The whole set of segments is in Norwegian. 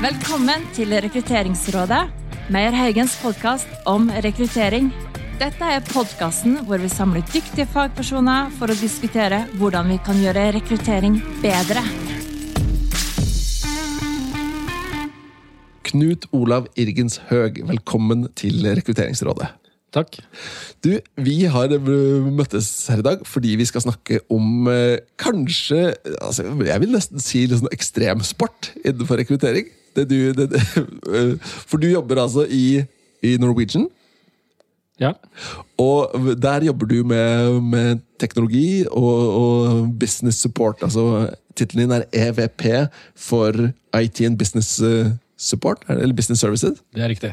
Velkommen til Rekrutteringsrådet, Meyer Haugens podkast om rekruttering. Dette er podkasten hvor vi samler dyktige fagpersoner for å diskutere hvordan vi kan gjøre rekruttering bedre. Knut Olav Irgens Høg, velkommen til Rekrutteringsrådet. Takk. Du, vi har møttes her i dag fordi vi skal snakke om eh, kanskje altså, Jeg vil nesten si litt sånn ekstremsport innenfor rekruttering. Det du, det, for du jobber altså i, i, Norwegian. Ja. Og der jobber du med, med teknologi og, og, business support. Altså Tittelen din er EVP for IT and Business eh, Support, eller Business Services. Det er riktig.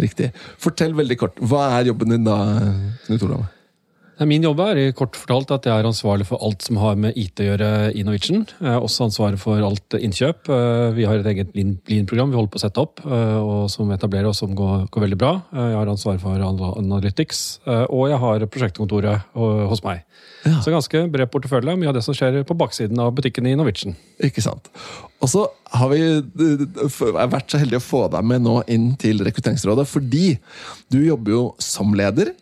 Riktig. Fortell veldig kort. Hva er jobben din da, Knut Olav? Min jobb er kort fortalt at jeg er ansvarlig for alt som har med IT å gjøre i Norwegian. Jeg er også ansvarlig for alt innkjøp. Eh, vi har et eget Lean-program vi holder på å sette opp, eh, og som etablerer og som går, går, veldig bra. Eh, jeg har ansvar for Analytics, og jeg har prosjektkontoret hos meg. Ja. Så ganske bred portefølje. Mye av det som skjer på baksiden av butikken i Norwegian. Ikke sant. Og så har vi vært så heldige å få deg med nå inn til Rekrutteringsrådet, fordi du jobber jo som leder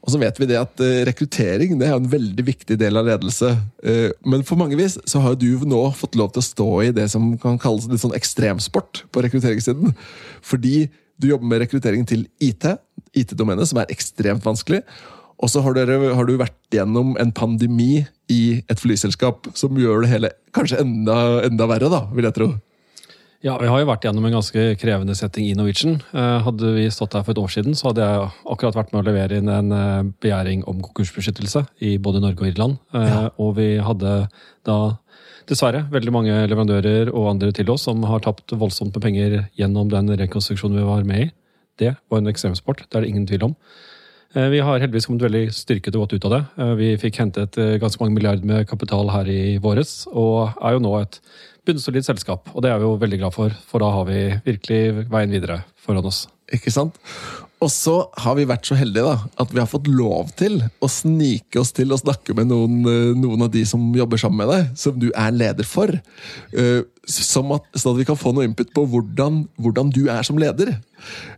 og så vet vi det at uh, rekruttering det er en veldig viktig del av ledelse. Uh, men for mange vis så har du nå fått lov til å stå i det som kan kalles litt sånn ekstremsport på rekrutteringssiden. Fordi du jobber med rekruttering til IT, IT-domenet, som er ekstremt vanskelig. Og så har, har, du vært gjennom en pandemi i et flyselskap som gjør det hele kanskje enda, enda verre, da, vil jeg tro. Ja, Vi har jo vært gjennom en ganske krevende setting i Norwegian. Eh, hadde vi stått her for et år siden, så hadde jeg akkurat vært med å levere inn en eh, begjæring om konkursbeskyttelse i både Norge og Irland. Eh, ja. Og vi hadde da dessverre veldig mange leverandører og andre til oss som har tapt voldsomt med penger gjennom den rekonstruksjonen vi var med i. Det var en ekstremsport, det er det ingen tvil om. Vi har heldigvis kommet veldig styrket og godt ut av det. Vi fikk hentet ganske mange milliarder med kapital her i våres, og er jo nå et bunnsolid selskap. Og det er vi jo veldig glad for, for da har vi virkelig veien videre foran oss. Ikke sant? Og så har vi vært så heldige da, at vi har fått lov til å snike oss til å snakke med noen, eh, noen av de som jobber sammen med deg, som du er leder for. sånn at, sånn at vi kan få noe input på hvordan, hvordan du er som leder.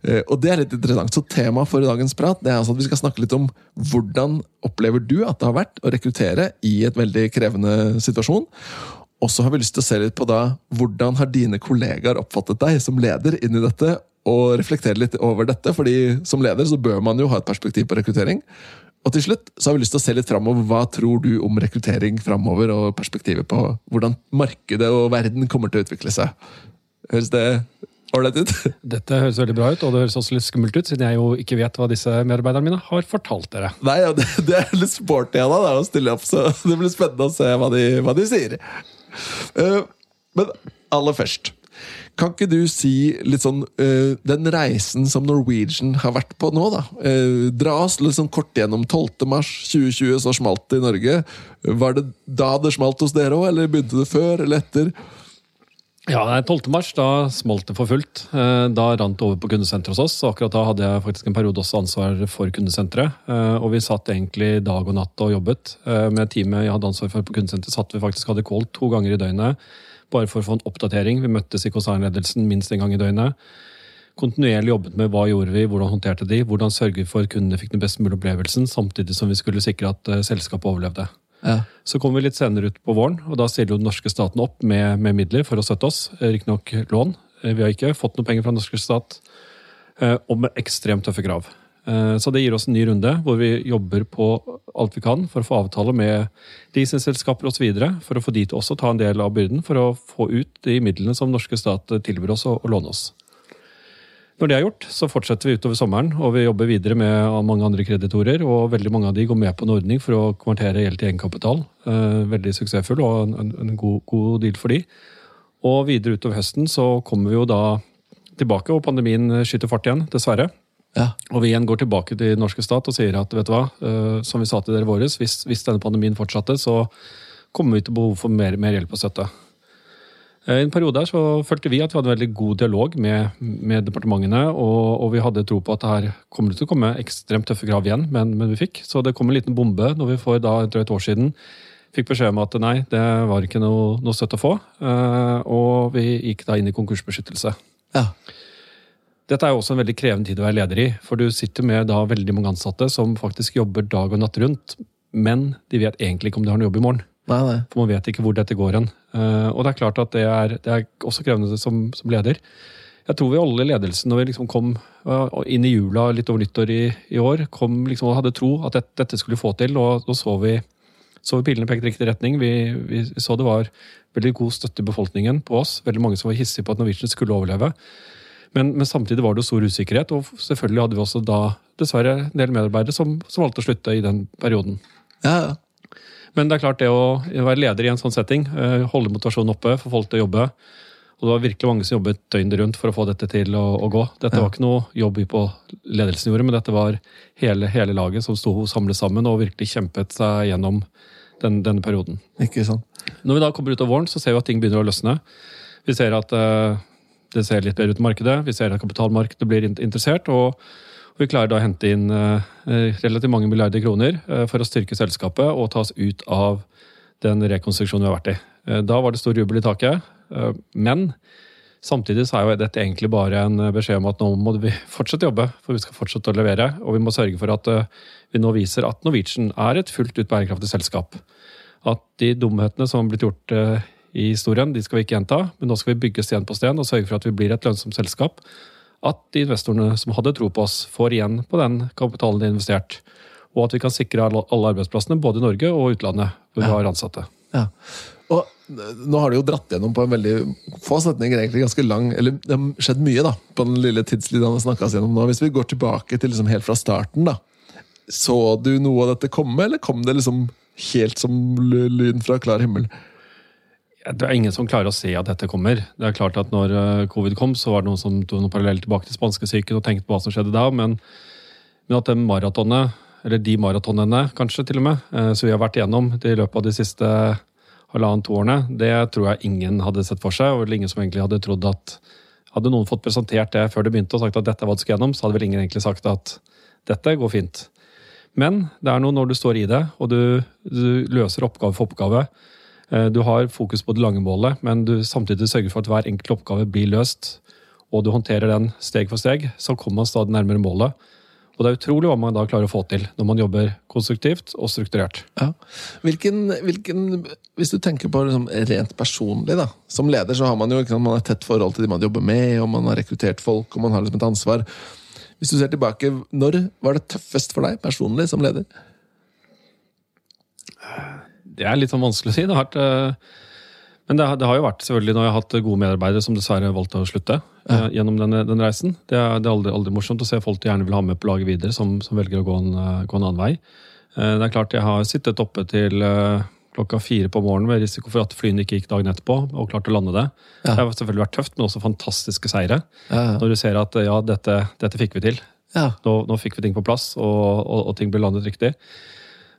Uh, og det er litt interessant. Så Temaet for dagens prat det er altså at vi skal snakke litt om hvordan opplever du at det har vært å rekruttere i et veldig krevende situasjon. Og så har vi lyst til å se litt på da, hvordan har dine kollegaer oppfattet deg som leder inn i dette, og reflektere litt over dette, fordi som leder så bør man jo ha et perspektiv på rekruttering. Og til slutt så har vi lyst til å se litt framover. Hva tror du om rekruttering framover, og perspektivet på hvordan markedet og verden kommer til å utvikle seg? Høres det ålreit ut? Dette høres veldig bra ut, og det høres også litt skummelt ut, siden jeg jo ikke vet hva disse medarbeiderne mine har fortalt dere. Nei, ja, det, det, er litt sporty av deg å stille opp, så det blir spennende å se hva de, hva de sier. Uh, men aller først kan ikke du si litt sånn uh, Den reisen som Norwegian har vært på nå, da. Uh, dra oss litt sånn kort gjennom 12. mars 2020, så smalt det i Norge. Var det da det smalt hos dere òg, eller begynte det før eller etter? Ja, 12. mars da smalt det for fullt. Da rant det over på kundesenteret hos oss. og Akkurat da hadde jeg faktisk en periode også ansvar for kundesenteret. Og vi satt egentlig dag og natt og jobbet. Med teamet jeg hadde ansvar for på kundesenteret, satt vi faktisk hadde call to ganger i døgnet bare for å få en oppdatering. Vi møttes i konsernledelsen minst en gang i døgnet. Kontinuerlig jobbet med hva gjorde vi, hvordan håndterte de, hvordan sørget vi for at kundene fikk den best mulige opplevelsen, samtidig som vi skulle sikre at selskapet overlevde. Ja. Så kom vi litt senere ut på våren, og da stiller jo den norske staten opp med, med midler for å støtte oss. Eh, riktignok lån. Eh, vi har ikke fått noe penger fra den norske stat, og med ekstremt tøffe krav. Eh, så det gir oss en ny runde hvor vi jobber på alt vi kan for å få avtale med leasingselskaper osv. For å få de til også å ta en del av byrden for å få ut de midlene som norske stat tilbyr oss å, låne oss. Når det er gjort, så fortsetter vi utover sommeren og vi jobber videre med mange andre kreditorer. og Veldig mange av de går med på en ordning for å konvertere gjeld til egenkapital. Eh, veldig suksessfull og en, en god, god, deal for de. Og videre utover høsten så kommer vi jo da tilbake, og pandemien skyter fart igjen, dessverre. Ja. Og vi igjen går tilbake til norske stat og sier at vet du hva, uh, som vi sa til dere våres, hvis, hvis, denne pandemien fortsatte, så kommer vi til behov for mer, mer hjelp og støtte. Uh, I en periode så følte vi at vi hadde veldig god dialog med, med departementene, og, og, vi hadde tro på at det her kommer til å komme ekstremt tøffe krav igjen, men, men vi fikk. Så det kom en liten bombe når vi for da et år siden fikk beskjed om at nei, det var ikke noe, noe støtte å få. Uh, og vi gikk da inn i konkursbeskyttelse. Ja. Dette er jo også en veldig krevende tid å være leder i, for du sitter med da veldig mange ansatte som faktisk jobber dag og natt rundt, men de vet egentlig ikke om de har noe jobb i morgen. Nei, nei. For man vet ikke hvor dette går hen. Eh, Og det er klart at det er, det er også krevende som, som leder. Jeg tror vi alle i ledelsen, når vi liksom kom eh, inn i jula litt over nyttår i, i år, kom liksom og hadde tro at dette, skulle få til, og da så vi, så vi pilene pekte i riktig retning. Vi, vi så det var veldig god støtte i befolkningen på oss. Veldig mange som var hissige på at Norwegian skulle overleve. Men, men samtidig var det jo stor usikkerhet, og selvfølgelig hadde vi også da dessverre en del medarbeidere som, som valgte å slutte i den perioden. Ja, ja. Men det er klart det å være leder i en sånn setting, eh, holde motivasjonen oppe, få folk til å jobbe. Og det var virkelig mange som jobbet døgnet rundt for å få dette til å, å gå. Dette var ikke noe jobb vi på ledelsen gjorde, men dette var hele, hele laget som sto samlet sammen og virkelig kjempet seg gjennom den, denne perioden. Ikke sant. Når vi da kommer ut av våren, så ser vi at ting begynner å løsne. Vi ser at eh, det ser litt bedre ut i markedet. Vi ser at kapitalmarkedet blir interessert. og og vi klarer da å hente inn eh, relativt mange milliarder kroner eh, for å styrke selskapet og ta oss ut av den rekonstruksjonen vi har vært i. Eh, Da var det stor jubel i taket. eh, Men samtidig så er jo dette egentlig bare en beskjed om at nå må vi fortsette å jobbe, for vi skal fortsette å levere. Og vi må sørge for at eh, vi nå viser at Norwegian er et fullt ut bærekraftig selskap. At de dumhetene som har blitt gjort eh, i historien, de skal vi ikke gjenta, men nå skal vi bygge sten på sten og sørge for at vi blir et lønnsomt selskap. At de investorene som hadde tro på oss, får igjen på den kapitalen de har investert. Og at vi kan sikre alle arbeidsplassene, både i Norge og utlandet, hvor vi har ansatte. Ja. Og eh, nå har du jo dratt gjennom på en veldig få setninger, egentlig ganske lang Eller det har skjedd mye da, på den lille tidslinja vi snakka oss gjennom nå. Hvis vi går tilbake til liksom helt fra starten, da. Så du noe av dette komme, eller kom det liksom helt som lyn fra klar himmel? Det er ingen som klarer å se at dette kommer. Det er klart at når eh, covid kom, så var det noen som tok noen parallell tilbake til spanskesyken og tenkte på hva som skjedde da, men, men at det maratonet, eller de maratonene kanskje til og med, eh, som vi har vært igjennom i løpet av de siste halvannet årene, det tror jeg ingen hadde sett for seg, og ingen som egentlig hadde trodd at Hadde noen fått presentert det før det begynte og sagt at dette er hva du skal gjennom, så hadde vel ingen egentlig sagt at dette går fint. Men det er noe når du står i det, og du, du løser oppgave for oppgave. Eh, Du har fokus på det lange målet, men du samtidig sørger for at hver enkelt oppgave blir løst, og du håndterer den steg for steg, så kommer man stadig nærmere målet. Og det er utrolig hva man da klarer å få til når man jobber konstruktivt og strukturert. Ja. Hvilken, hvilken, hvis du tenker på liksom rent personlig, da. Som leder så har man jo sant, man har et tett forhold til de man jobber med, og man har rekruttert folk, og man har liksom et ansvar. Hvis du ser tilbake, når var det tøffest for deg personlig som leder? Det er litt sånn vanskelig å si. Det har vært, eh, men det har, det har jo vært selvfølgelig når jeg har hatt gode medarbeidere som dessverre valgte å slutte eh, gjennom denne, den reisen. Det er, det er aldri, aldri morsomt å se folk du gjerne vil ha med på laget videre, som, som velger å gå en, eh, gå en annen vei. Det er klart jeg har sittet oppe til klokka fire på morgenen med risiko for at flyene ikke gikk dagen etterpå, og klart å lande det. Ja. Det har selvfølgelig vært tøft, men også fantastiske seire. Ja, ja. Når du ser at ja, dette, dette fikk vi til. Ja. Nå, nå fikk vi ting på plass, og, og, og ting ble landet riktig.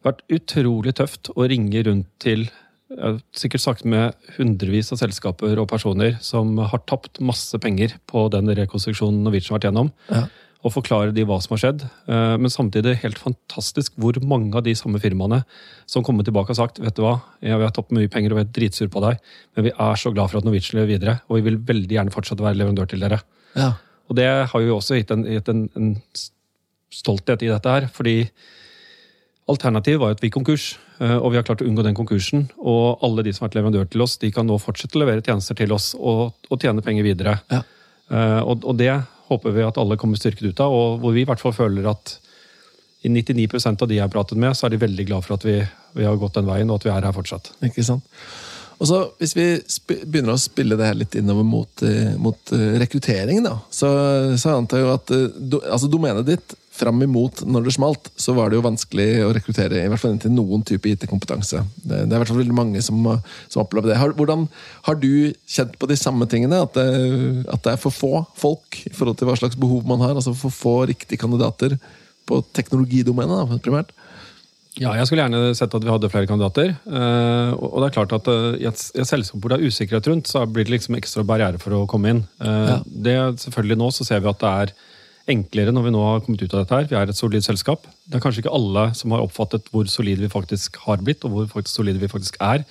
Vært utrolig tøft å ringe rundt til jeg har sikkert sagt med hundrevis av selskaper og personer som har tapt masse penger på den rekonstruksjonen Norwegian har vært gjennom, Ja. og forklare de hva som har skjedd. Eh, Men samtidig helt fantastisk hvor mange av de samme firmaene som kommer tilbake og sagt vet du hva, ja, vi har tapt mye penger og vi er dritsur på deg, men vi er så glad for at Norwegian lever videre, og vi vil veldig gjerne fortsatt være leverandør til dere. Ja. Og det har jo også gitt en, gitt en, en stolthet i dette her, fordi alternativet var at vi gikk konkurs, eh, og vi har klart å unngå den konkursen. Og alle de som har vært leverandør til oss, de kan nå fortsette å levere tjenester til oss og, og tjene penger videre. Ja. Eh, Og, og det håper vi at alle kommer styrket ut av, og hvor vi i hvert fall føler at i 99% av de jeg har pratet med, så er de veldig glad for at vi, vi har gått den veien, og at vi er her fortsatt. Ikke sant? Og så Hvis vi begynner å spille det her litt innover mot, eh, mot rekruttering, da, så, så antar jeg jo at do, altså domenet ditt fram imot når det smalt, så var det jo vanskelig å rekruttere i hvert fall til noen type IT-kompetanse. Det, det er i hvert fall veldig mange som, som opplever det. Har, hvordan Har du kjent på de samme tingene? At det, at det er for få folk i forhold til hva slags behov man har? Altså for få riktige kandidater på teknologidomenet, da, primært? Ja, jeg skulle gjerne sett at vi hadde flere kandidater. Eh, og det er klart at eh, i et selskap hvor det er usikkerhet rundt, så blir det liksom ekstra barriere for å komme inn. Eh, Ja. det selvfølgelig Nå så ser vi at det er enklere når vi nå har kommet ut av dette her. Vi er et solid selskap. Det er kanskje ikke alle som har oppfattet hvor solide vi faktisk har blitt, og hvor faktisk solide vi faktisk er.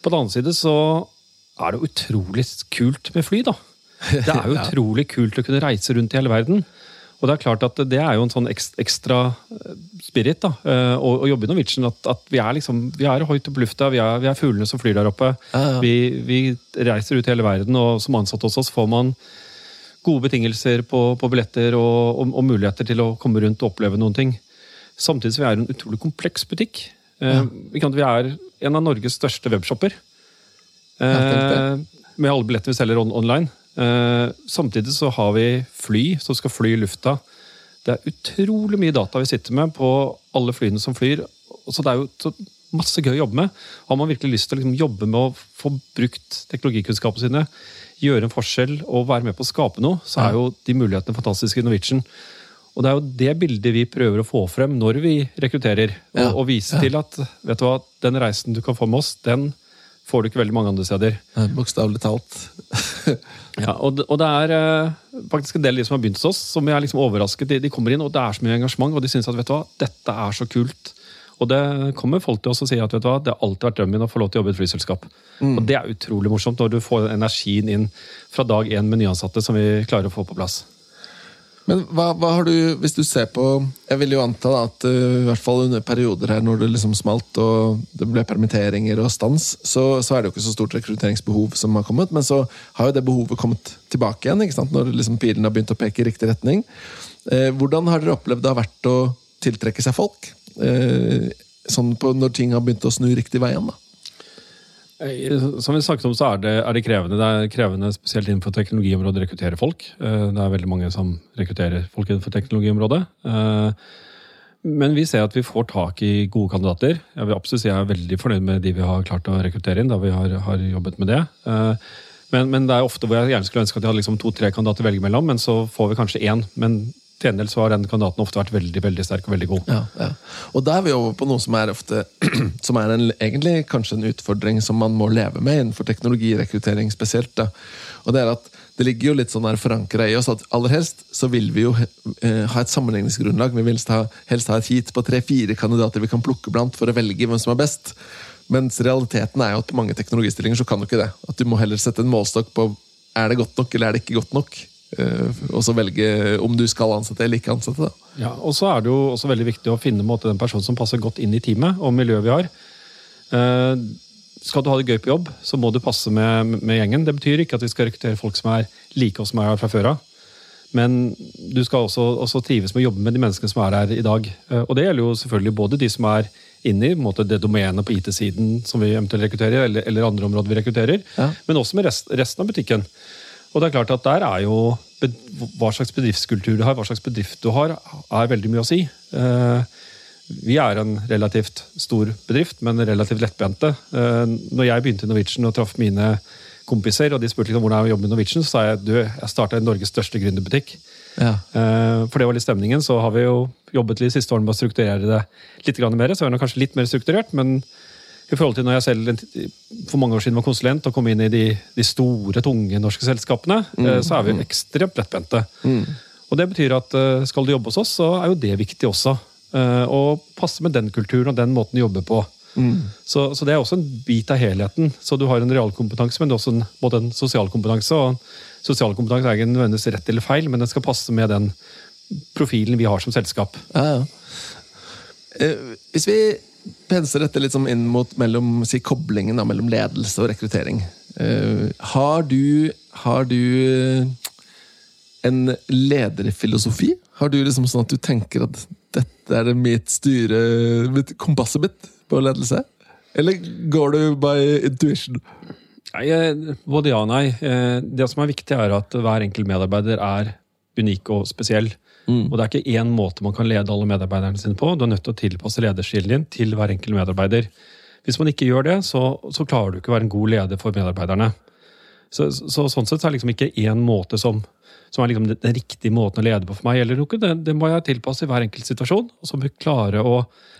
På den annen side så er det utrolig kult med fly, da. Det er jo utrolig kult å kunne reise rundt i hele verden. Og det er klart at det er jo en sånn ekstra eh, spirit da, eh, å, å jobbe i Norwegian. At, at, vi er liksom, vi er høyt oppe i lufta, vi er, vi er, fuglene som flyr der oppe. Ja, ja. Vi, vi, reiser ut i hele verden, og som ansatt hos oss får man gode betingelser på, på billetter og, og, og, muligheter til å komme rundt og oppleve noen ting. Samtidig som vi er en utrolig kompleks butikk. Ja. vi, kan, vi er en av Norges største webshopper. Eh, med alle billetter vi selger on online. Eh, samtidig så har vi fly som skal fly i lufta. Det er utrolig mye data vi sitter med på alle flyene som flyr. Så det er jo masse gøy å jobbe med. Har man virkelig lyst til å liksom jobbe med å få brukt teknologikunnskapene sine, gjøre en forskjell og være med på å skape noe, så er jo de mulighetene fantastiske i Norwegian. Og det er jo det bildet vi prøver å få frem når vi rekrutterer. Og, Ja. og vise til at vet du hva, den reisen du kan få med oss, den får du ikke veldig mange andre steder. Bokstavelig talt. Ja, og, og det er eh, faktisk en del av de som har begynt hos oss, som jeg er liksom overrasket. De, de kommer inn, og det er så mye engasjement, og de syns at vet du hva, dette er så kult. Og det kommer folk til oss og sier at vet du hva, det har alltid vært drømmen min å få lov til å jobbe i et flyselskap. Og det er utrolig morsomt når du får energien inn fra dag én med nyansatte som vi klarer å få på plass. Men hva, hva har du, hvis du ser på Jeg vil jo anta at uh, i hvert fall under perioder her når det liksom smalt og det ble permitteringer og stans, så, så er det jo ikke så stort rekrutteringsbehov som har kommet, men så har jo det behovet kommet tilbake igjen ikke sant? når liksom pilene har begynt å peke i riktig retning. Uh, hvordan har dere opplevd det har vært å tiltrekke seg folk? Eh, sånn på når ting har begynt å snu riktig vei igjen? da? Eh, Som vi snakket om, så er det, er det krevende. Det er krevende spesielt innenfor teknologiområdet å rekruttere folk. Eh, Det er veldig mange som rekrutterer folk innenfor teknologiområdet. Men vi ser at vi får tak i gode kandidater. Jeg vil absolutt si jeg er veldig fornøyd med de vi har klart å rekruttere inn. da vi har, har jobbet med det. Men, men det er ofte hvor jeg gjerne skulle ønske at jeg hadde liksom to-tre kandidater å velge mellom, men så får vi kanskje én. Men til gjengjeld så har den kandidaten ofte vært veldig veldig sterk og veldig god. Ja, ja. Og da er vi over på noe som er ofte Som er en, egentlig kanskje en utfordring som man må leve med innenfor teknologirekruttering spesielt. Da. Og det er at det ligger jo litt sånn forankra i oss at aller helst så vil vi jo eh, ha et sammenligningsgrunnlag. Vi vil helst ha, helst ha et heat på tre-fire kandidater vi kan plukke blant for å velge hvem som er best. Mens realiteten er jo at mange teknologistillinger så kan du ikke det. At du må heller sette en målstokk på er det godt nok eller er det ikke godt nok. Eh, og så velge om du skal ansette eller ikke ansette. da. Ja, og så er det jo også veldig viktig å finne måte, den personen som passer godt inn i teamet og miljøet vi har. Eh, skal du ha det gøy på jobb, så må du passe med, med gjengen. Det betyr ikke at vi skal rekruttere folk som er like oss som er her fra før av. Men du skal også, også trives med å jobbe med de menneskene som er her i dag. Eh, Og det gjelder jo selvfølgelig både de som er inne i måte, det domenet på IT-siden som vi eventuelt rekrutterer, eller, eller andre områder vi rekrutterer, Ja. men også med rest, resten av butikken. Og det er klart at der er jo hva slags bedriftskultur du har, hva slags bedrift du har, er veldig mye å si. Eh, Vi er en relativt stor bedrift, men relativt lettbente. Eh, Når jeg begynte i Norwegian og traff mine kompiser, og de spurte liksom hvordan jeg jobber med Norwegian, så sa jeg du, jeg starta Norges største gründerbutikk. Ja. Eh, For det var litt stemningen. Så har vi jo jobbet de siste årene med å strukturere det litt mer. Så er det kanskje litt mer strukturert, men i forhold til når jeg selv for mange år siden var konsulent og kom inn i de, de store, tunge norske selskapene, mm. så er vi ekstremt lettbente. Og det betyr at eh, skal du jobbe hos oss, så er jo det viktig også. Eh, Å passe med den kulturen og den måten du jobber på. Så, så det er også en bit av helheten. Så du har en realkompetanse, men også en, både en sosial kompetanse. Og sosial kompetanse er ikke nødvendigvis rett eller feil, men den skal passe med den profilen vi har som selskap. Ja, ja. Eh, Hvis vi penser dette litt sånn inn mot mellom, si, koblingen da, mellom ledelse og rekruttering. Uh, har du, har du eh, en lederfilosofi? Har du liksom sånn at du tenker at dette er mitt styre, mitt kompasset mitt på ledelse? Eller går du by intuition? Nei, både ja og nei. Eh, Det som er viktig, er at hver enkelt medarbeider er unik og spesiell. Og det er ikke én måte man kan lede alle medarbeiderne sine på. Du er nødt til å tilpasse lederstilen din til hver enkelt medarbeider. Hvis man ikke gjør det, så, så klarer du ikke å være en god leder for medarbeiderne. Så, så Sånn sett så er det liksom ikke én måte som, som er liksom den, den riktige måten å lede på for meg. eller noe. Det, det må jeg tilpasse i hver enkelt situasjon. Og så må vi klare å,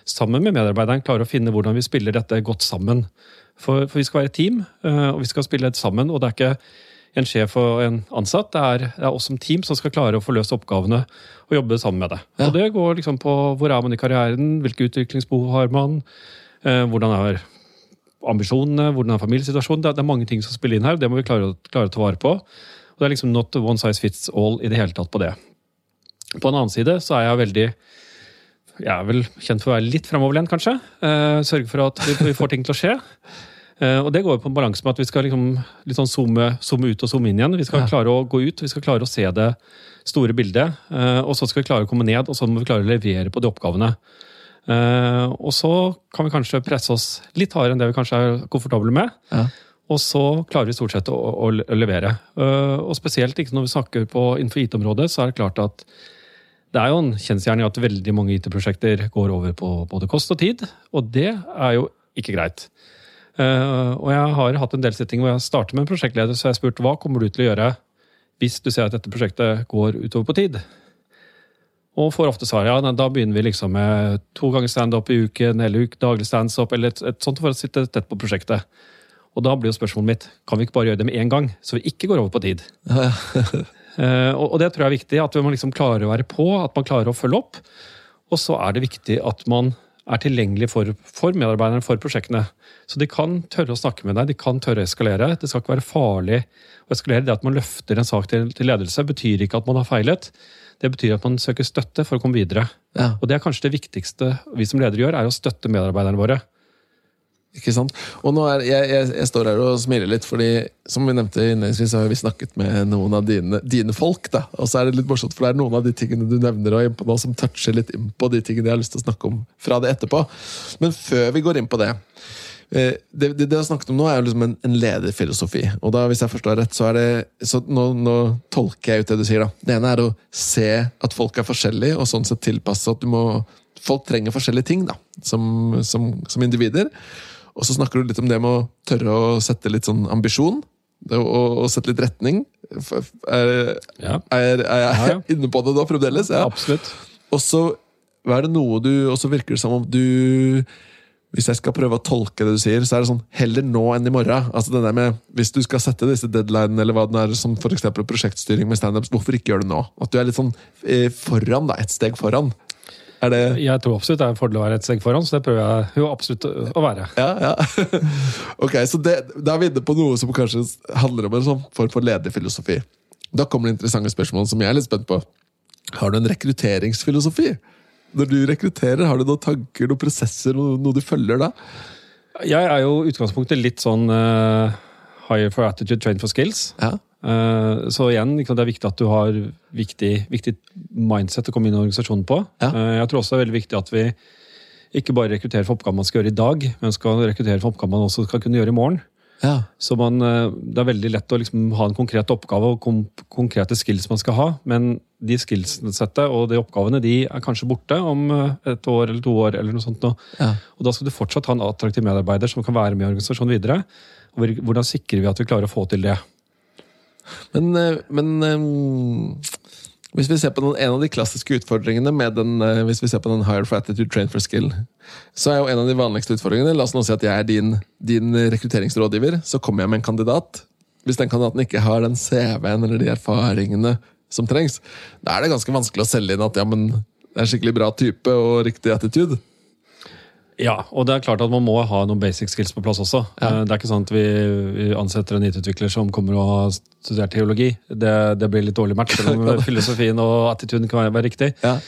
sammen med medarbeideren, klare å finne hvordan vi spiller dette godt sammen. For, for vi skal være et team, eh, og vi skal spille sammen. Og det er ikke en sjef og en ansatt. Det er, det er oss som team som skal klare å få løst oppgavene og jobbe sammen med det. Ja. Og det går liksom på hvor er man i karrieren, hvilke utviklingsbehov har man, eh, hvordan er ambisjonene, hvordan er familiesituasjonen. Det er, det er mange ting som spiller inn her, det må vi klare, klare å ta vare på. Og Og det er liksom not one size fits all i det hele tatt på det. På en annen side så er jeg veldig Jeg er vel kjent for å være litt framoverlent, kanskje. Eh, sørge for at vi, vi, får ting til å skje. Eh, og det går på en balanse med at vi skal liksom, litt sånn zoome, zoome, ut og zoome inn igjen. Vi skal ja. klare å gå ut, vi skal klare å se det store bildet. Eh, og så skal vi klare å komme ned, og så må vi klare å levere på de oppgavene. Eh, og så kan vi kanskje presse oss litt hardere enn det vi kanskje er komfortable med. Ja. Og så klarer vi stort sett å, å, å levere. Og spesielt ikke når vi snakker på innenfor IT-området, så er det klart at det er jo en kjensgjerning at veldig mange IT-prosjekter går over på både kost og tid, og det er jo ikke greit. Uh, og jeg har hatt en del settinger hvor jeg starter med en prosjektleder, så jeg har spurt hva kommer du til å gjøre hvis du ser at dette prosjektet går utover på tid. Og får ofte svar ja, da begynner vi liksom med to ganger standup i uken, eller uke, daglig standup, eller et, et sånt for å sitte tett på prosjektet. Og da blir jo spørsmålet mitt kan vi ikke bare gjøre det med én gang, så vi ikke går over på tid. Ja, ja. uh, og, det tror jeg er viktig, at man liksom klarer å være på, at man klarer å følge opp. Og så er det viktig at man er tilgjengelig for, for, medarbeiderne, for prosjektene. Så de kan tørre å snakke med deg, de kan tørre å eskalere. Det skal ikke være farlig å eskalere. Det at man løfter en sak til, til ledelse, betyr ikke at man har feilet. Det betyr at man søker støtte for å komme videre. Ja. Og det er kanskje det viktigste vi som ledere gjør, er å støtte medarbeiderne våre. Ikke sant? Og nå er, jeg, jeg, jeg, står her og smiler litt, fordi som vi nevnte innledningsvis, har vi snakket med noen av dine, dine, folk. da, Og så er det litt morsomt, for det er noen av de tingene du nevner og på nå, som toucher litt inn på de tingene jeg har lyst til å snakke om fra det etterpå. Men før vi går inn på det eh, det, det, det jeg har snakket om nå, er jo liksom en, en, lederfilosofi. Og da, hvis jeg forstår rett, så er det så nå, nå, tolker jeg ut det du sier. da. Det ene er å se at folk er forskjellige, og sånn sett tilpasse at du må Folk trenger forskjellige ting da, som, som, som individer. Og så snakker du litt om det med å tørre å sette litt sånn ambisjon. Og, sette litt retning. Er, ja. er, er jeg ja, ja. inne på det da fremdeles? Ja. Absolutt. Og så er det noe du Og så virker det som om du hvis jeg skal prøve å tolke det du sier, så er det sånn heller nå enn i morgen. Altså det der med, Hvis du skal sette disse deadlinene, eller hva den er, som f.eks. prosjektstyring med standups, hvorfor ikke gjøre det nå? At du er litt sånn eh, foran, da, et steg foran. Er det Jeg tror absolutt det er en fordel å være et steg foran, så det prøver jeg jo absolutt å være. Ja, ja. ok, så det, Da er vi inne på noe som kanskje handler om en sånn form for lederfilosofi. Da kommer det interessante spørsmål som jeg er litt spent på. Har du en rekrutteringsfilosofi? Når du rekrutterer, har du noen tanker, noen prosesser, noe, du følger da? Jeg er jo utgangspunktet litt sånn uh, hire for attitude, train for skills. Ja. Eh, så igjen, det er viktig at du har viktig, viktig mindset å komme inn i organisasjonen på. Ja. Eh, jeg tror også det er veldig viktig at vi ikke bare rekrutterer for oppgaver man skal gjøre i dag, men skal rekruttere for oppgaver man også skal kunne gjøre i morgen. Ja. Så man, eh, Det er veldig lett å liksom ha en konkret oppgave og konkrete skills man skal ha, men de skillsettet og de oppgavene de er kanskje borte om et år eller to år. eller noe sånt. Ja. Og Da skal du fortsatt ha en attraktiv medarbeider som kan være med i organisasjonen videre. Hvordan sikrer vi at vi klarer å få til det? Men, eh, men um, hvis vi ser på den, en av de klassiske utfordringene med den uh, hvis vi ser på den hire for attitude, train for skill, så er jo en av de vanligste utfordringene La oss nå si at jeg er din, din rekrutteringsrådgiver. Så kommer jeg med en kandidat. Hvis den kandidaten ikke har den CV-en eller de erfaringene som trengs, da er det ganske vanskelig å selge inn at ja, men det er skikkelig bra type og riktig attitude. Ja, og det er klart at man må ha noen basic skills på plass også. Ja. Eh, det er ikke sånn at vi, ansetter en IT-utvikler som kommer og har studert teologi. Det, det blir litt dårlig match, selv om filosofien og attituden kan være, riktig. Ja.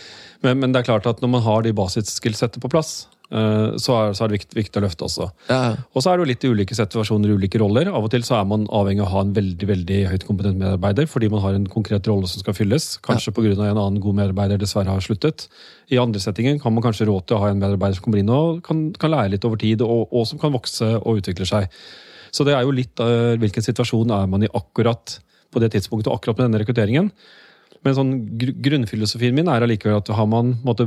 Men, men, det er klart at når man har de basisskillsettet på plass, så er, så er det viktig, viktig, å løfte også. Ja. Og så er det jo litt i ulike situasjoner ulike roller. Av og til så er man avhengig av å ha en veldig veldig høyt kompetent medarbeider fordi man har en konkret rolle som skal fylles. Kanskje ja. pga. en annen god medarbeider dessverre har sluttet. I andre settinger kan man kanskje råd til å ha en medarbeider som kommer inn og kan, kan lære litt over tid, og, og, som kan vokse og utvikle seg. Så det er jo litt uh, hvilken situasjon er man i akkurat på det tidspunktet og akkurat med denne rekrutteringen. Men sånn, grunnfilosofien min er allikevel at har man måte,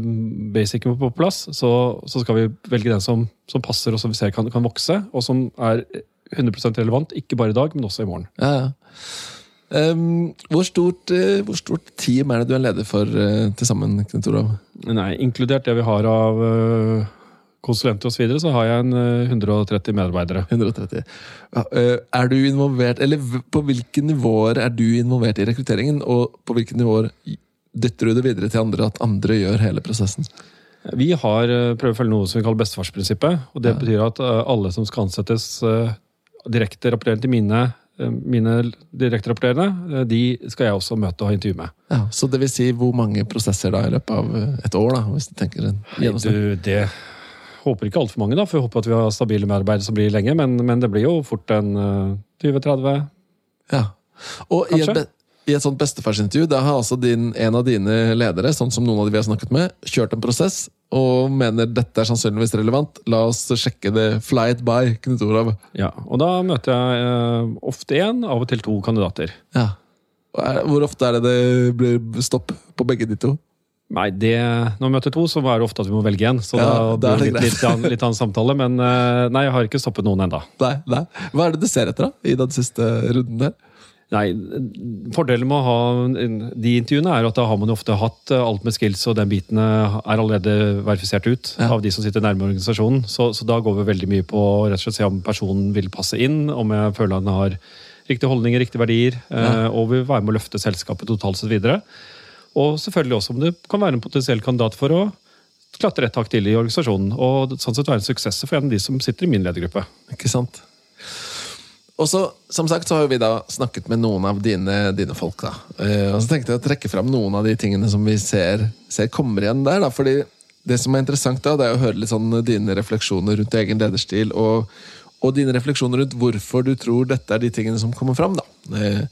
basicen på plass, så, så, skal vi velge den som, som, passer og som vi ser kan, kan vokse, og som er 100 relevant, ikke bare i dag, men også i morgen. Ja, ja. Um, hvor, stort, uh, hvor, stort, team er det du er leder for uh, til sammen? Knut Olav? Nei, Inkludert det vi har av uh, konsulenter osv., så, videre, så har jeg en 130 eh, medarbeidere. 130. Eh, er du involvert, eller På hvilke nivåer er du involvert i rekrutteringen, og på hvilke nivåer dytter du det videre til andre, at andre gjør hele prosessen? Vi har eh, prøvd å følge noe som vi kaller bestefarsprinsippet. og Det ja. betyr at alle som skal ansettes direkte rapporterende til mine mine direkterapporterende, de skal jeg også møte og ha intervju med. Ja, så det vil si hvor mange prosesser da i løpet av et år, da, hvis du tenker en gjennomsnitt? Du, det håper ikke altfor mange, da, for jeg håper at vi har stabile medarbeidere som blir lenge, men, men det blir jo fort en eh, 20-30. Ja. Og i et, i et sånt bestefarsintervju, da har altså din, en av dine ledere, sånn som noen av de vi har snakket med, kjørt en prosess og mener dette er sannsynligvis relevant. La oss sjekke det. Fly it by, Knut Olav. Ja, og da møter jeg eh, ofte én, av og til to kandidater. Ja. Og hvor ofte er det det blir stopp på begge de to? Nei, det, når vi møter to, så er det ofte at vi må velge en. Så Ja, da blir det litt, litt, annen, litt annen samtale. Men eh, nei, jeg har ikke stoppet noen ennå. Hva er det du ser etter da, i den siste runden der? Nei, Fordelen med å ha de intervjuene er at da har man jo ofte hatt eh, alt med skills, og den biten eh, er allerede verifisert ut Ja. av de som sitter nærme organisasjonen. Så, så da går vi veldig mye på å rett og slett se om personen vil passe inn, om jeg føler han har riktige holdninger, riktige verdier, ja. og vil være med å løfte selskapet totalt sett videre. Og selvfølgelig også om du kan være en potensiell kandidat for å klatre et hakk til i organisasjonen, og sånn sett være en suksess for en av de som sitter i min ledergruppe. Ikke sant? Og så, som sagt, så har vi da snakket med noen av dine, dine folk. da. Eh, og så tenkte jeg å trekke fram noen av de tingene som vi ser, ser kommer igjen der. da, fordi det som er interessant, da, det er å høre litt sånn dine refleksjoner rundt egen lederstil, og, og dine refleksjoner rundt hvorfor du tror dette er de tingene som kommer fram. da. Eh,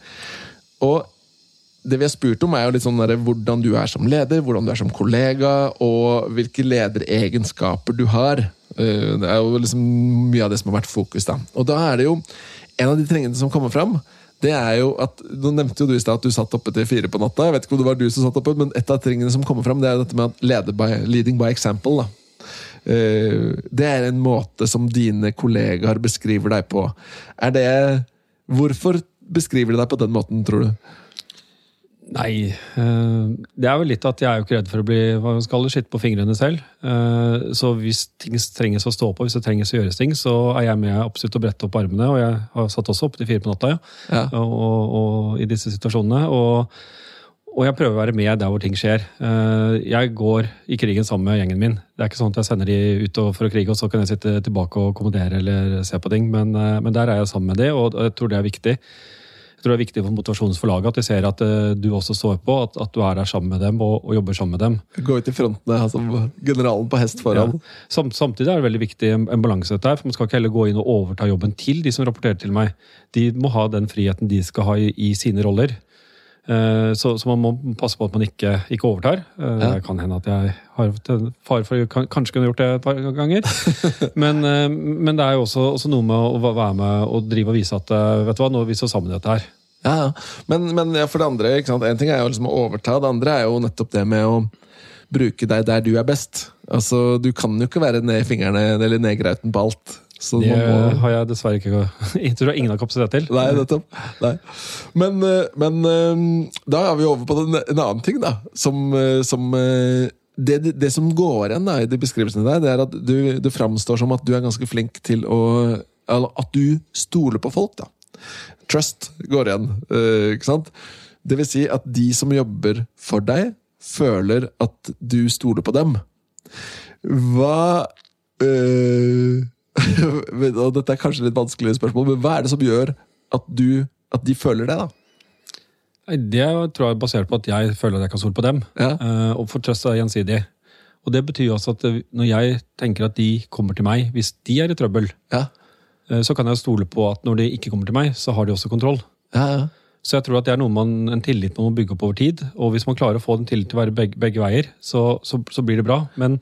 og det vi har spurt om, er jo litt sånn der, hvordan du er som leder, hvordan du er som kollega, og hvilke lederegenskaper du har. Eh, Det er jo liksom mye av det som har vært fokus. da. Og da er det jo En av de tingene som kommer fram, det er jo at Nå nevnte jo du i stad at du satt oppe til fire på natta. Jeg vet ikke om det var du som satt oppe, men et av tingene som kommer fram, det er dette med at by, leading by example. da. Eh, Det er en måte som dine kollegaer beskriver deg på. Er det Hvorfor beskriver de deg på den måten, tror du? Nei, eh, det er vel litt at jeg er jo ikke redd for å bli hva man skal skitt på fingrene selv. Eh, Så hvis ting trenges å stå på, hvis det trenges å gjøres ting, så er jeg med absolutt å brette opp armene. Og jeg har satt også opp til fire på natta ja. Ja. og, og, i disse situasjonene. Og, og jeg prøver å være med der hvor ting skjer. Eh, Jeg går i krigen sammen med gjengen min. Det er ikke sånn at jeg sender de ut for å krige, og så kan jeg sitte tilbake og kommandere eller se på ting. Men, men der er jeg sammen med de, og jeg tror det er viktig. Tror det er viktig for motivasjonen for laget at de ser at eh, du også står på, at, at du er der sammen med dem og, og jobber sammen med dem. Gå ut i frontene, altså generalen på hest foran. Ja. Sam, samtidig er det veldig viktig en, en balanse dette her, for man skal ikke heller gå inn og overta jobben til de som rapporterer til meg. De må ha den friheten de skal ha i, i sine roller. Eh, Så, så man må passe på at man ikke, ikke overtar. Eh, Ja. Det kan hende at jeg har fare for kan, kanskje kunne gjort det et par ganger. men, eh, men det er jo også, også noe med å være med og drive og vise at vet du hva, nå er vi så sammen i dette her. Ja, ja. Men, men ja, for det andre, en ting er jo liksom å overta, det andre er jo nettopp det med å bruke deg der du er best. Altså, Du kan jo ikke være ned i fingrene eller ned i grauten på alt. Så Det må... har jeg dessverre ikke Jeg tror ingen har kapasitet til. Nei, nettopp. Nei. Men, eh, men eh, da er vi over på den, en annen ting, da. Som, eh, som det, det, som går igjen i de beskrivelsene der, det er at du, det framstår som at du er ganske flink til å at du stoler på folk, da. Trust går igjen, ikke sant? Det vil si at de som jobber for deg, føler at du stoler på dem. Hva øh, Og dette er kanskje litt vanskelige spørsmål, men hva er det som gjør at, du, at de føler det, da? Det tror jeg er basert på at jeg føler at jeg kan stole på dem. Ja. Eh, og for trøst er gjensidig. Og det betyr også at eh, når jeg tenker at de kommer til meg hvis de er i trøbbel, Ja, eh, så kan jeg stole på at når de ikke kommer til meg, så har de også kontroll. ja, ja. Så jeg tror at det er noe man, en tillit man må bygge opp over tid. Og hvis man klarer å få den tilliten til å være begge, begge veier, så, så, så blir det bra. Men,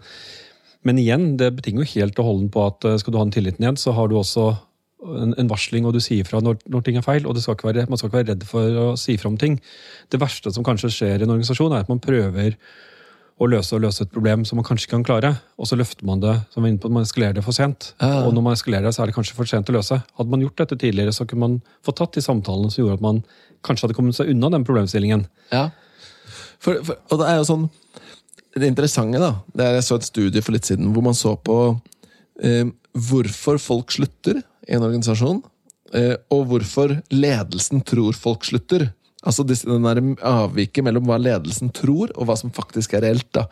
men igjen, det betinger jo helt og holdent på at eh, skal du ha den tilliten igjen, så har du også en, en varsling, og du sier fra når, når ting er feil. Og det skal ikke være, man skal ikke være redd for å si fra om ting. Det verste som kanskje skjer i en organisasjon, er at man prøver å løse og løse et problem som man kanskje ikke kan klare, og så løfter man det som er inne på, man eskalerer det for sent. Ja. Og når man eskalerer det, så er det kanskje for sent å løse. Hadde man gjort dette tidligere, så kunne man fått tatt de samtalene som gjorde at man kanskje hadde kommet seg unna den problemstillingen. ja. For, for, og det er jo sånn Det interessante, da det er Jeg så et studie for litt siden hvor man så på eh, hvorfor folk slutter i en organisasjon, eh, og hvorfor ledelsen tror folk slutter. Altså den der avviket mellom hva ledelsen tror, og hva som faktisk er reelt. da.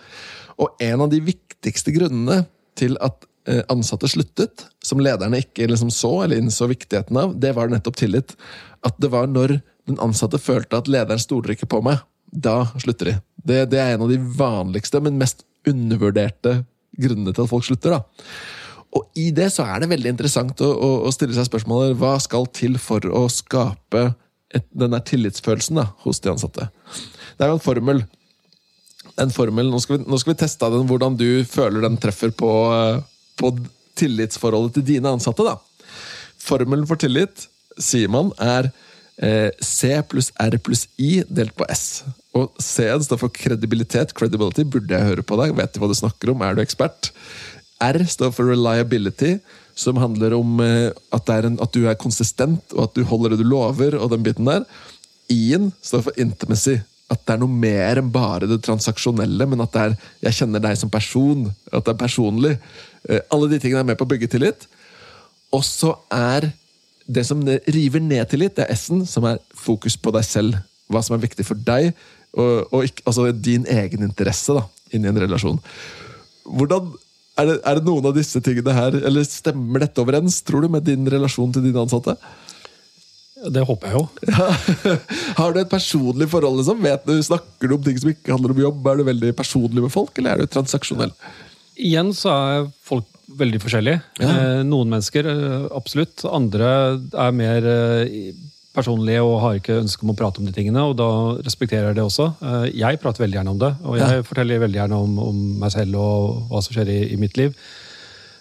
Og en av de viktigste grunnene til at eh, ansatte sluttet, som lederne ikke liksom så eller innså viktigheten av, det var nettopp tillit. At det var når den ansatte følte at lederen stoler ikke på meg, da slutter de. Det, det er en av de vanligste, men mest undervurderte grunnene til at folk slutter. da. Og i det så er det veldig interessant å, å, å stille seg spørsmålet hva skal til for å skape et, den der tillitsfølelsen da, hos de ansatte. Det er jo en formel. En formel, Nå skal vi, nå skal vi teste den, hvordan du føler den treffer på, på tillitsforholdet til dine ansatte. da. Formelen for tillit, sier man, er eh, C pluss R pluss I delt på S. Og C-en står for kredibilitet. Credibility burde jeg høre på deg. Vet du hva du snakker om? Er du ekspert? R står for reliability, som handler om eh, at, en, at, du er konsistent, og at du holder det du lover, og den biten der. I-en står for intimacy. At det er noe mer enn bare det transaksjonelle, men at det er 'jeg kjenner deg som person', at det er personlig. Eh, alle de tingene er med på å bygge tillit. Og så er det som river ned tillit, det er S-en, som er fokus på deg selv. Hva som er viktig for deg, og, og ikke, altså din egen interesse da, inni en relasjon. Hvordan er det, er det, noen av disse tingene her, eller stemmer dette overens, tror du, med din relasjon til dine ansatte? Det håper jeg jo. Ja. Har du et personlig forhold? liksom? Vet du, Snakker du om ting som ikke handler om jobb? Er du veldig personlig med folk, eller er du transaksjonell? Igjen så er folk veldig forskjellige. Ja. Eh, noen mennesker eh, absolutt. Andre er mer eh, personlige og har ikke ønske om å prate om de tingene, og da respekterer jeg det også. Eh, jeg prater veldig gjerne om det, og jeg ja. forteller veldig gjerne om, om, meg selv og hva som skjer i, i mitt liv.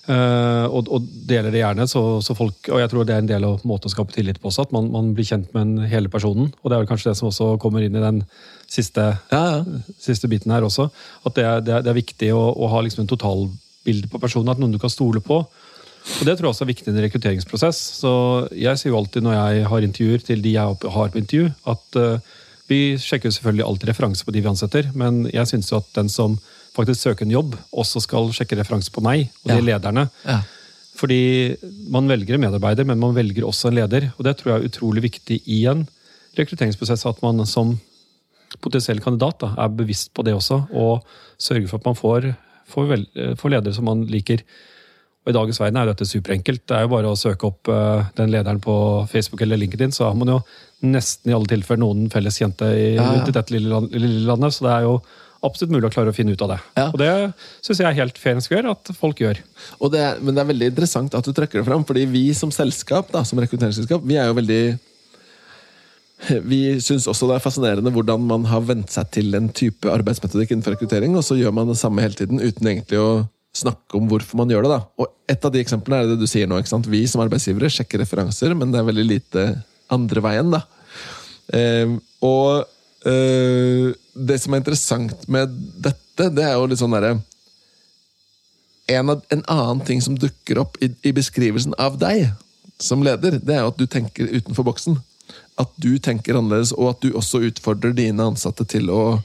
Uh, og, og, deler det gjerne, så, så, folk, og jeg tror det er en del av måten å skape tillit på også, at man, man blir kjent med en hele personen. Og det er vel kanskje det som også kommer inn i den siste, ja, ja. siste biten her også. At det er, det er, det er viktig å, å ha liksom en totalbilde på personen, at noen du kan stole på. Og Det tror jeg også er viktig i en rekrutteringsprosess. Så Jeg sier jo alltid når jeg har intervjuer til de jeg har på intervju, at uh, vi sjekker selvfølgelig alltid referanse på de vi ansetter, men jeg syns jo at den som faktisk søker en jobb, også skal sjekke referanse på meg og de ja. lederne. Ja. Fordi man velger en medarbeider, men man velger også en leder. Og det tror jeg er utrolig viktig i en rekrutteringsprosess, at man som potensiell kandidat da, er bevisst på det også, og sørger for at man får, får, vel, får ledere som man liker. Og I dagens verden er dette superenkelt. Det er jo bare å søke opp uh, den lederen på Facebook eller LinkedIn, så har man jo nesten i alle tilfeller noen felles kjente i, ja, ja. dette lille, lille, landet. Så det er jo absolutt mulig å klare å finne ut av det. Ja. Og det syns jeg er helt fair and at folk gjør. Det er, men det er veldig interessant at du trekker det fram, fordi vi som selskap, da, som rekrutteringsselskap, vi er jo veldig vi syns også det er fascinerende hvordan man har vent seg til en type arbeidsmetodikk innenfor rekruttering, og så gjør man det samme hele tiden uten egentlig å snakke om hvorfor man gjør det. da. Og Et av de eksemplene er det du sier nå. ikke sant? Vi som arbeidsgivere sjekker referanser, men det er veldig lite andre veien. da. Eh, og eh, det som er interessant med dette, det er jo litt sånn derre en, en, annen ting som dukker opp i, i, beskrivelsen av deg som leder, det er jo at du tenker utenfor boksen. At du tenker annerledes, og at du også utfordrer dine ansatte til å,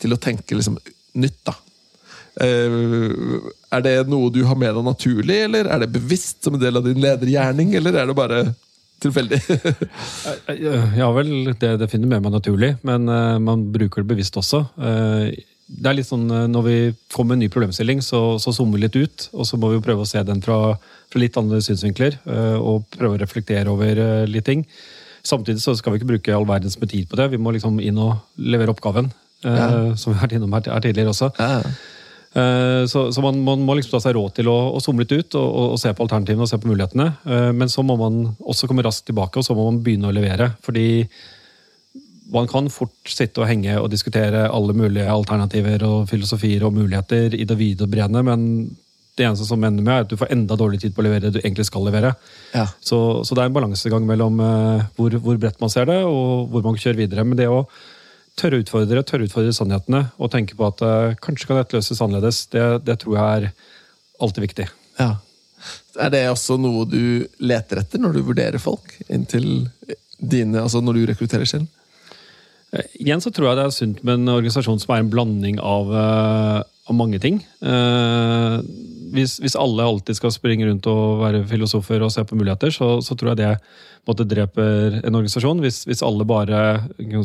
til å tenke liksom nytt. da. Eh, er det noe du har med deg naturlig, eller er det bevisst som en del av din ledergjerning, eller er det bare tilfeldig? ja vel, det, det finner med meg naturlig, men uh, man bruker det bevisst også. Det er litt sånn, Når vi får med en ny problemstilling, så, så zoomer vi litt ut. Og så må vi prøve å se den fra, fra litt andre synsvinkler, og prøve å reflektere over litt ting. Samtidig så skal vi ikke bruke all verdens med tid på det. Vi må liksom inn og levere oppgaven. Ja. Som vi har vært innom her tidligere også. Ja. Eh, så, så man, man, må liksom ta seg råd til å, å zoome litt ut og, og, og, se på alternativene og se på mulighetene. Eh, men så må man også komme raskt tilbake og så må man begynne å levere. Fordi man kan fort sitte og henge og diskutere alle mulige alternativer og filosofier og muligheter i det vide og brede, men det eneste som ender med, er at du får enda dårligere tid på å levere det du egentlig skal levere. Ja. Så, så, det er en balansegang mellom uh, hvor, hvor, bredt man ser det, og hvor man kjører videre. Men det å tørre å utfordre, tørre å utfordre sannhetene og tenke på at uh, kanskje kan dette løses annerledes, det, det, tror jeg er alltid viktig. Ja. Er det også noe du leter etter når du vurderer folk? Inntil dine, altså når du rekrutterer selv? Uh, igjen så tror jeg det er sunt med en organisasjon som er en blanding av, uh, av mange ting. Hvis, hvis, alle alltid skal springe rundt og være filosofer og se på muligheter, så, så tror jeg det måtte dreper en organisasjon. Hvis, hvis, alle bare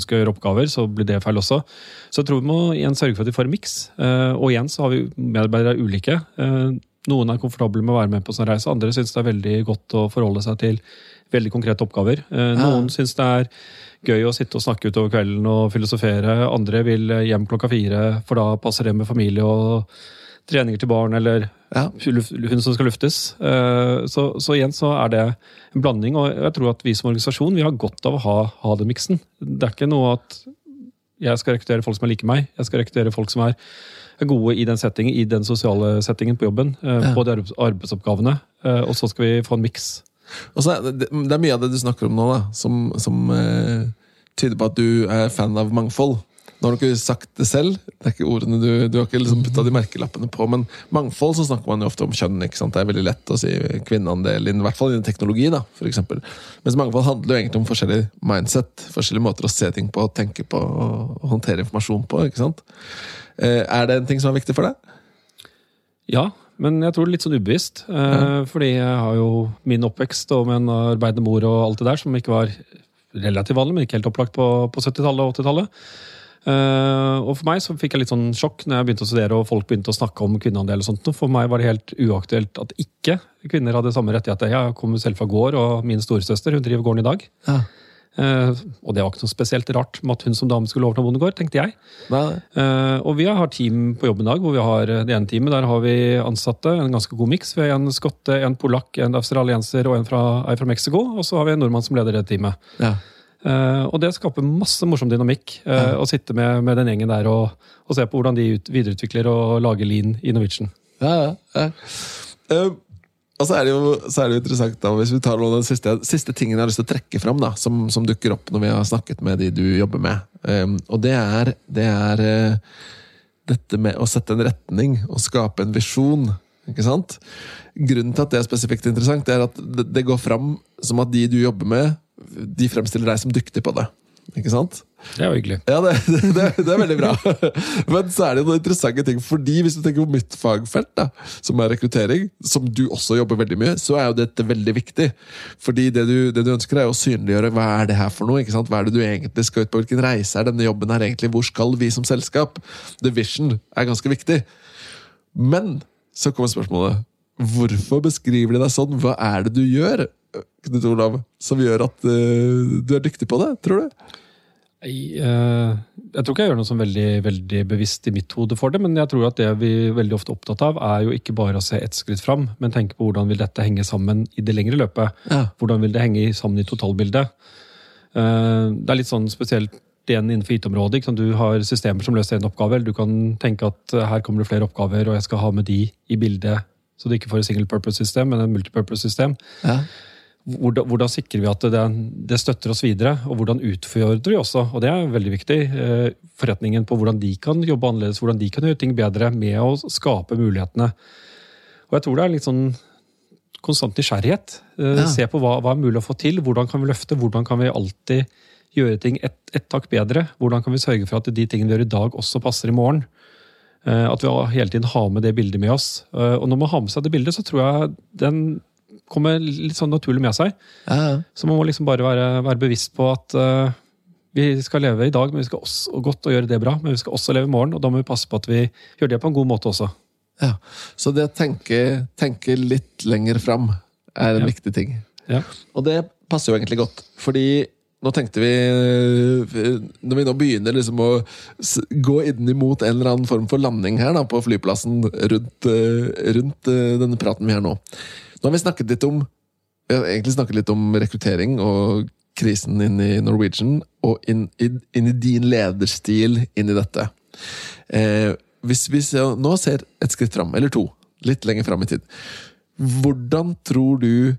skal gjøre oppgaver, så blir det feil også. Så jeg tror vi må igjen sørge for at de får en miks. Uh, og igjen så har vi medarbeidere ulike. Uh, Noen er komfortable med å være med på sånn reise, andre syns det er veldig godt å forholde seg til veldig konkrete oppgaver. Eh, noen syns det er gøy å sitte og snakke utover kvelden og filosofere. Andre vil hjem klokka fire, for da passer det med familie og treninger til barn eller Ja. hun som skal luftes. Eh, Så, så igjen så er det en blanding, og jeg tror at vi som organisasjon vi har godt av å ha, ha den miksen. Det er ikke noe at jeg skal rekruttere folk som er like meg. Jeg skal rekruttere folk som er gode i den settingen, i den sosiale settingen på jobben. eh, På de arbeidsoppgavene. eh, Og så skal vi få en miks. Det, det er mye av det du snakker om nå, da, som, som eh, tyder på at du er fan av mangfold. Nå har du ikke sagt det selv, det er ikke ordene du, du har ikke liksom putta de merkelappene på, men mangfold så snakker man jo ofte om kjønn. ikke sant? Det er veldig lett å si kvinneandel, i hvert fall innen teknologi. da, for eksempel. Mens mangfold handler jo egentlig om forskjellig mindset, forskjellige måter å se ting på, tenke på og håndtere informasjon på. ikke sant? Eh, er det en ting som er viktig for deg? Ja, men jeg tror litt sånn ubevisst. Ja. Fordi jeg har jo min oppvekst og med en arbeidende mor og alt det der, som ikke var relativt vanlig, men ikke helt opplagt på, på 70-tallet og 80-tallet. Eh, og for meg så fikk jeg litt sånn sjokk når jeg begynte å studere og folk begynte å snakke om kvinneandel. og sånt. For meg var det helt uaktuelt at ikke kvinner hadde samme rettigheter. Jeg kommer selv fra gård, og min storesøster hun driver gården i dag. Ja. Uh, og det var ikke noe spesielt rart med at hun som dame skulle overta bondegård, tenkte jeg. Eh, og vi har team på jobb i dag, hvor vi har det ene teamet. Der har vi ansatte, en ganske god miks. Vi har en skotte, en polakk, en australienser og en fra, ei fra Mexico. Og så har vi en nordmann som leder det teamet. ja. Eh, og det skaper masse morsom dynamikk eh, å sitte med, med den gjengen der og, og se på hvordan de ut, videreutvikler og lager lean i Norwegian. Ja, ja, ja. Eh, og så er, det jo, så er det jo interessant da, hvis vi tar noen av de siste, siste tingene jeg har lyst til å trekke fram, da, som, som dukker opp når vi har snakket med de du jobber med. Um, og det er, det er uh, dette med å sette en retning og skape en visjon. Ikke sant? Grunnen til at det er spesifikt interessant, det er at det, det går fram som at de du jobber med, de fremstiller deg som dyktig på det. Ikke sant? Det er jo hyggelig. Ja, det, det, det er veldig bra. Men så er det noen interessante ting. Fordi hvis du tenker på mitt fagfelt, da, som er rekruttering, som du også jobber veldig mye, så er jo dette veldig viktig. Fordi det du, det du ønsker, er å synliggjøre hva er det her for noe. ikke sant? Hva er det du egentlig skal ut på? Hvilken reise er denne jobben her egentlig? Hvor skal vi som selskap? The vision er ganske viktig. Men så kommer spørsmålet. Hvorfor beskriver de deg sånn? Hva er det du gjør, Knut Olav, som gjør at uh, du er dyktig på det, tror du? Jeg, uh, jeg tror ikke jeg gjør noe som veldig, veldig bevisst i mitt hode for det, men jeg tror at det vi er veldig ofte opptatt av, er jo ikke bare å se ett skritt fram, men tenke på hvordan vil dette henge sammen i det lengre løpet. Ja. Hvordan vil det henge sammen i totalbildet? Uh, Det er litt sånn spesielt igjen innenfor IT-området. Du har systemer som løser en oppgave. eller Du kan tenke at her kommer det flere oppgaver, og jeg skal ha med de i bildet. Så du ikke får et single purpose-system, men et multipurpose-system. Ja. Hvordan, hvordan sikrer vi at det, det støtter oss videre, og hvordan utfordrer vi også? Og det er veldig viktig. eh, Forretningen på hvordan de kan jobbe annerledes, hvordan de kan gjøre ting bedre med å skape mulighetene. Og jeg tror det er litt sånn konstant nysgjerrighet. Eh, Ja. Se på hva, hva er mulig å få til, hvordan kan vi løfte, hvordan kan vi alltid gjøre ting ett et takk bedre? Hvordan kan vi sørge for at de tingene vi gjør i dag, også passer i morgen? Eh, At vi hele tiden har med det bildet med oss. Og når man har med seg det bildet, så tror jeg den kommer litt sånn naturlig med seg. Ja, ja. Så man må liksom bare være, være bevisst på at uh, vi skal leve i dag, men vi skal også, godt og gjøre det bra, men vi skal også leve i morgen, og da må vi passe på at vi gjør det på en god måte også. Ja, Så det å tenke, tenke litt lenger fram er en Ja. viktig ting. Ja. Og det passer jo egentlig godt, fordi nå tenkte vi Når vi nå begynner liksom å gå inn imot en eller annen form for landing her da, på flyplassen rundt, eh, rundt eh, denne praten vi har nå Nå har vi snakket litt om vi har egentlig snakket litt om rekruttering og krisen inn i Norwegian, og inn, inn, inn i din lederstil inn i dette. Eh, hvis vi ser, nå ser et skritt fram, eller to, litt lenger fram i tid, hvordan tror du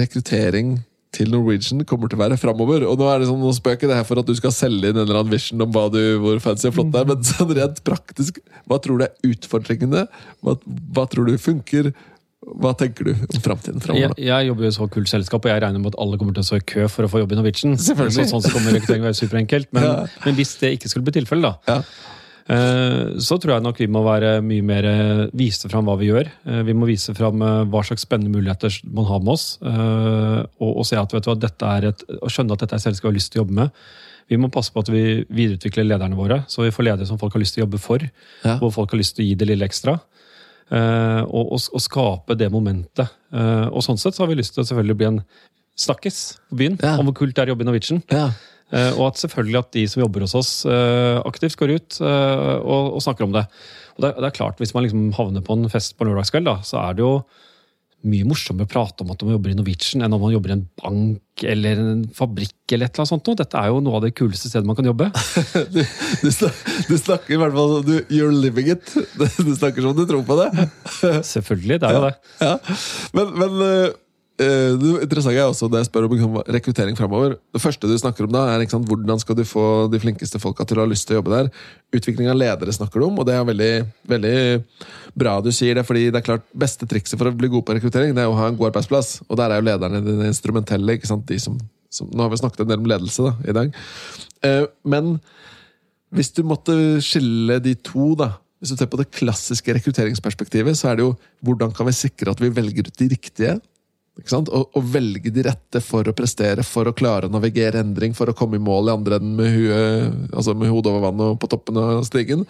rekruttering til Norwegian kommer til å være framover? Og nå er det sånn, nå spøker det her for at du skal selge inn en eller annen vision om hva du, hvor fancy og flott det er, men sånn rent praktisk, hva tror du er utfordringene? Hva, hva tror du funker? Hva tenker du om framtiden Jeg, framover? jeg jobber i et så kult selskap, og jeg regner med at alle kommer til å stå i kø for å få jobb i Norwegian. Selvfølgelig. Så, sånn så kommer rekrutteringen være superenkelt. Men, Ja. men hvis det ikke skulle bli tilfellet, da, Ja. Eh, så tror jeg nok vi må være mye mer eh, vise fram hva vi gjør. Eh, Vi må vise fram hva slags spennende muligheter man har med oss. Og, og se at, vet du at dette er et, og skjønne at dette er et selskap vi har lyst til å jobbe med. Vi må passe på at vi videreutvikler lederne våre, så vi får ledere som folk har lyst til å jobbe for. Ja. Hvor folk har lyst til å gi det lille ekstra. Eh, og, og, og skape det momentet. Eh, og sånn sett så har vi lyst til å selvfølgelig bli en snakkes på byen Ja. om hvor kult det er å jobbe i Norwegian. Ja. Eh, og at selvfølgelig at de som jobber hos oss aktivt går ut og, og snakker om det. Og det, det er klart, Hvis man liksom havner på en fest på lørdagskveld, da, så er det jo mye morsommere å prate om at man jobber i Norwegian enn om man jobber i en bank eller en fabrikk. eller et eller annet sånt. Dette er jo noe av det kuleste stedet man kan jobbe. Du, du, snakker, du snakker i hvert fall du, You're living it. Du snakker som du tror på det. Selvfølgelig, det er jo det. Ja. Men, men eh, eh, det interessante er også det jeg spør om liksom, rekruttering framover. Det første du snakker om da, er sant, hvordan skal du få de flinkeste folka til å ha lyst til å jobbe der. Utvikling av ledere snakker du om, og det er veldig, veldig bra du sier det. fordi det er klart, beste trikset for å bli god på rekruttering, det er å ha en god arbeidsplass. Og der er jo lederne dine instrumentelle. ikke sant, de som, som, Nå har vi snakket en del om ledelse da, i dag. Eh, men hvis du måtte skille de to, da Hvis du ser på det klassiske rekrutteringsperspektivet, så er det jo hvordan kan vi sikre at vi velger ut de riktige? Og, og velge de rette for å prestere, for å klare å navigere endring, for å komme i mål i andre enden med, huet, altså med hodet over vannet og på toppen av stigen.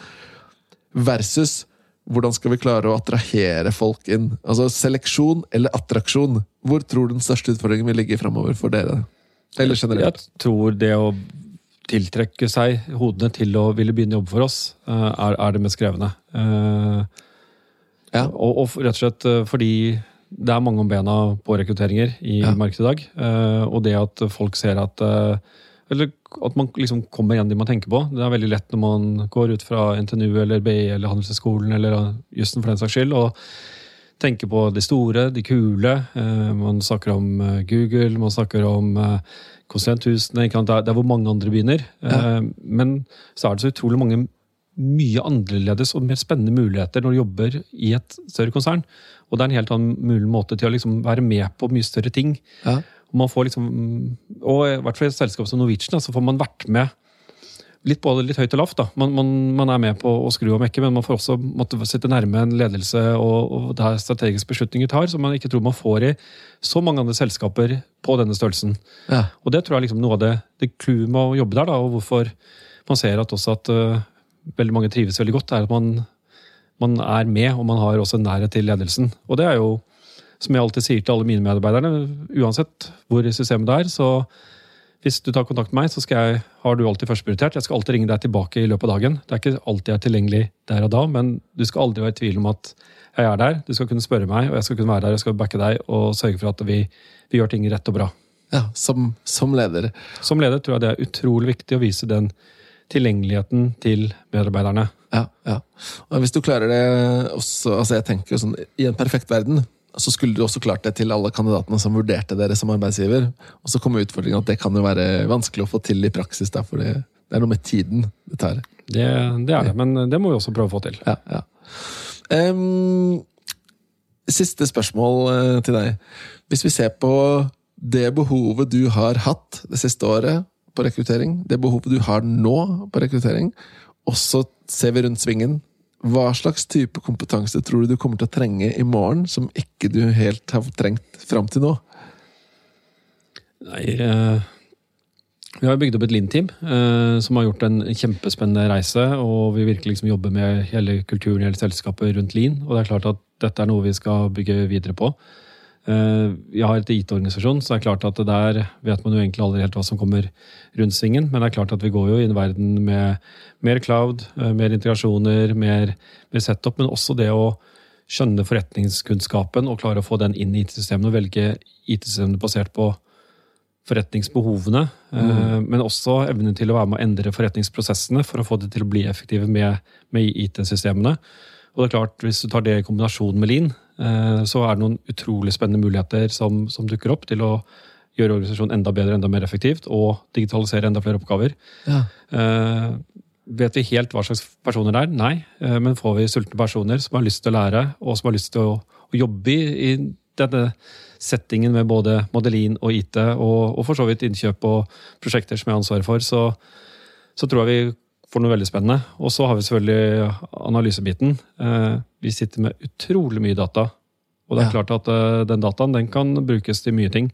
Versus hvordan skal vi klare å attrahere folk inn? Altså Seleksjon eller attraksjon? Hvor tror du den største utfordringen vil ligge framover for dere? Eller generelt? Jeg tror det å tiltrekke seg hodene til å ville begynne å jobbe for oss, eh, er, er det mest krevende. Eh, Ja. Og, og rett og slett eh, fordi det er mange om bena på rekrutteringer i Ja. markedet i dag. eh, Og det at folk ser at eh, Eller at man liksom kommer igjen de man tenker på. Det er veldig lett når man går ut fra NTNU eller BI eller Handelshøyskolen eller jussen for den saks skyld, og tenker på de store, de kule. Eh, Man snakker om eh, Google, man snakker om eh, konsulenthusene. Det er hvor mange andre begynner. Ja. Men så er det så utrolig mange mye annerledes og mer spennende muligheter når du jobber i et større konsern. Og det er en helt annen mulig måte til å liksom være med på mye større ting. Ja. Og man får liksom, og i hvert fall i et selskap som Norwegian, så får man vært med litt både litt høyt og lavt. da. Man, man, man er med på å skru og mekke, men man får også måtte sitte nærme en ledelse og, og der strategiske beslutninger tar, som man ikke tror man får i så mange andre selskaper på denne størrelsen. Ja. Og det tror jeg er liksom noe av det, det clouet med å jobbe der, da, og hvorfor man ser at også at uh, veldig mange trives veldig godt, er at man, man er med, og man har også nærhet til ledelsen. Og det er jo, som jeg alltid sier til alle mine medarbeidere, uansett hvor i systemet det er, så hvis du tar kontakt med meg, så jeg, har du alltid førsteprioritert. Jeg skal alltid ringe deg tilbake i løpet av dagen. Det er ikke alltid jeg er tilgjengelig der og da, men du skal aldri være i tvil om at jeg er der. Du skal kunne spørre meg, og jeg skal kunne være der, jeg skal backe deg og sørge for at vi, vi gjør ting rett og bra. Ja, som, som leder. Som leder tror jeg det er utrolig viktig å vise den tilgjengeligheten til medarbeiderne. Ja, ja. Og hvis du klarer det også altså jeg tenker jo sånn, I en perfekt verden så skulle du også klart det til alle kandidatene som vurderte dere som arbeidsgiver. Og så kommer utfordringen at det kan jo være vanskelig å få til i praksis. Da, for det, er noe med tiden det tar. Det, det er det, men det må vi også prøve å få til. Ja, ja. Um, siste spørsmål eh, til deg. Hvis vi ser på det behovet du har hatt det siste året på rekruttering, det behovet du har nå på rekruttering, og så ser vi rundt svingen. Hva slags type kompetanse tror du du kommer til å trenge i morgen, som ikke du helt har trengt fram til nå? Nei, eh, vi har bygd opp et Lean-team eh, som har gjort en kjempespennende reise. Og vi virkelig liksom jobber med hele kulturen hele selskapet rundt Lean. Og det er klart at dette er noe vi skal bygge videre på. Eh, Vi har et IT-organisasjon, så det er klart at der vet man jo egentlig aldri helt hva som kommer rundt svingen. Men det er klart at vi går jo i en verden med mer cloud, eh, mer integrasjoner, mer, mer setup. Men også det å skjønne forretningskunnskapen og klare å få den inn i IT-systemene. Og velge IT-systemene basert på forretningsbehovene. Mm. Men også evnen til å være med å endre forretningsprosessene for å få det til å bli effektive med, med IT-systemene. Og det er klart, Hvis du tar det i kombinasjon med Lean, eh, så er det noen utrolig spennende muligheter som, som dukker opp til å gjøre organisasjonen enda bedre, enda mer effektivt, og digitalisere enda flere oppgaver. Ja. Eh, vet vi helt hva slags personer det er? Nei. Eh, men får vi sultne personer som har lyst til å lære, og som har lyst til å, å jobbe i, denne settingen med både Modelin og IT, og, og for så vidt innkjøp og prosjekter som jeg har ansvaret for, så, så tror jeg vi får noe veldig spennende. Og så har vi selvfølgelig analysebiten. Eh, vi sitter med utrolig mye data. Og det er klart at eh, den dataen den kan brukes til mye ting.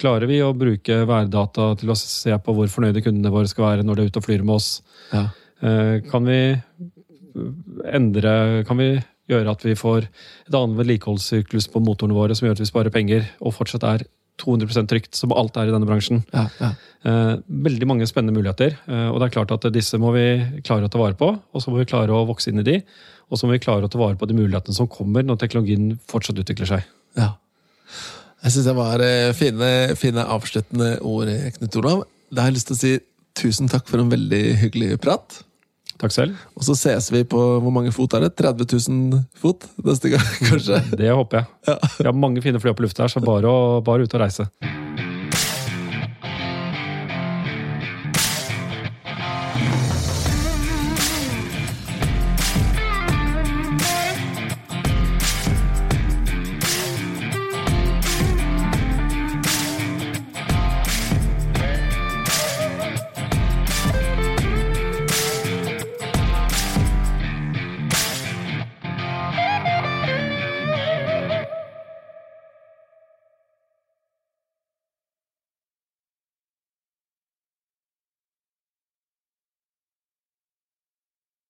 Klarer vi å bruke værdata til å se på hvor fornøyde kundene våre skal være når de er ute og flyr med oss? Ja. Eh, Kan vi endre Kan vi Gjøre at vi får et annet vedlikeholdssyklus på motorene våre som gjør at vi sparer penger, og fortsatt er 200% trygt, som alt er i denne bransjen. Ja, ja. Eh, veldig mange spennende muligheter. eh, og det er klart at disse må vi klare å ta vare på, og så må vi klare å vokse inn i de. Og så må vi klare å ta vare på de mulighetene som kommer når teknologien fortsatt utvikler seg. ja. Jeg syns det var eh, fine, fine avsluttende ord, Knut Olav. Da har jeg lyst til å si tusen takk for en veldig hyggelig prat. Takk selv. Og så ses vi på hvor mange fot er det? 30 000 fot neste gang, kanskje? Det håper jeg. Ja. Vi har mange fine fly opp i lufta her, så bare, å, bare ut og reise.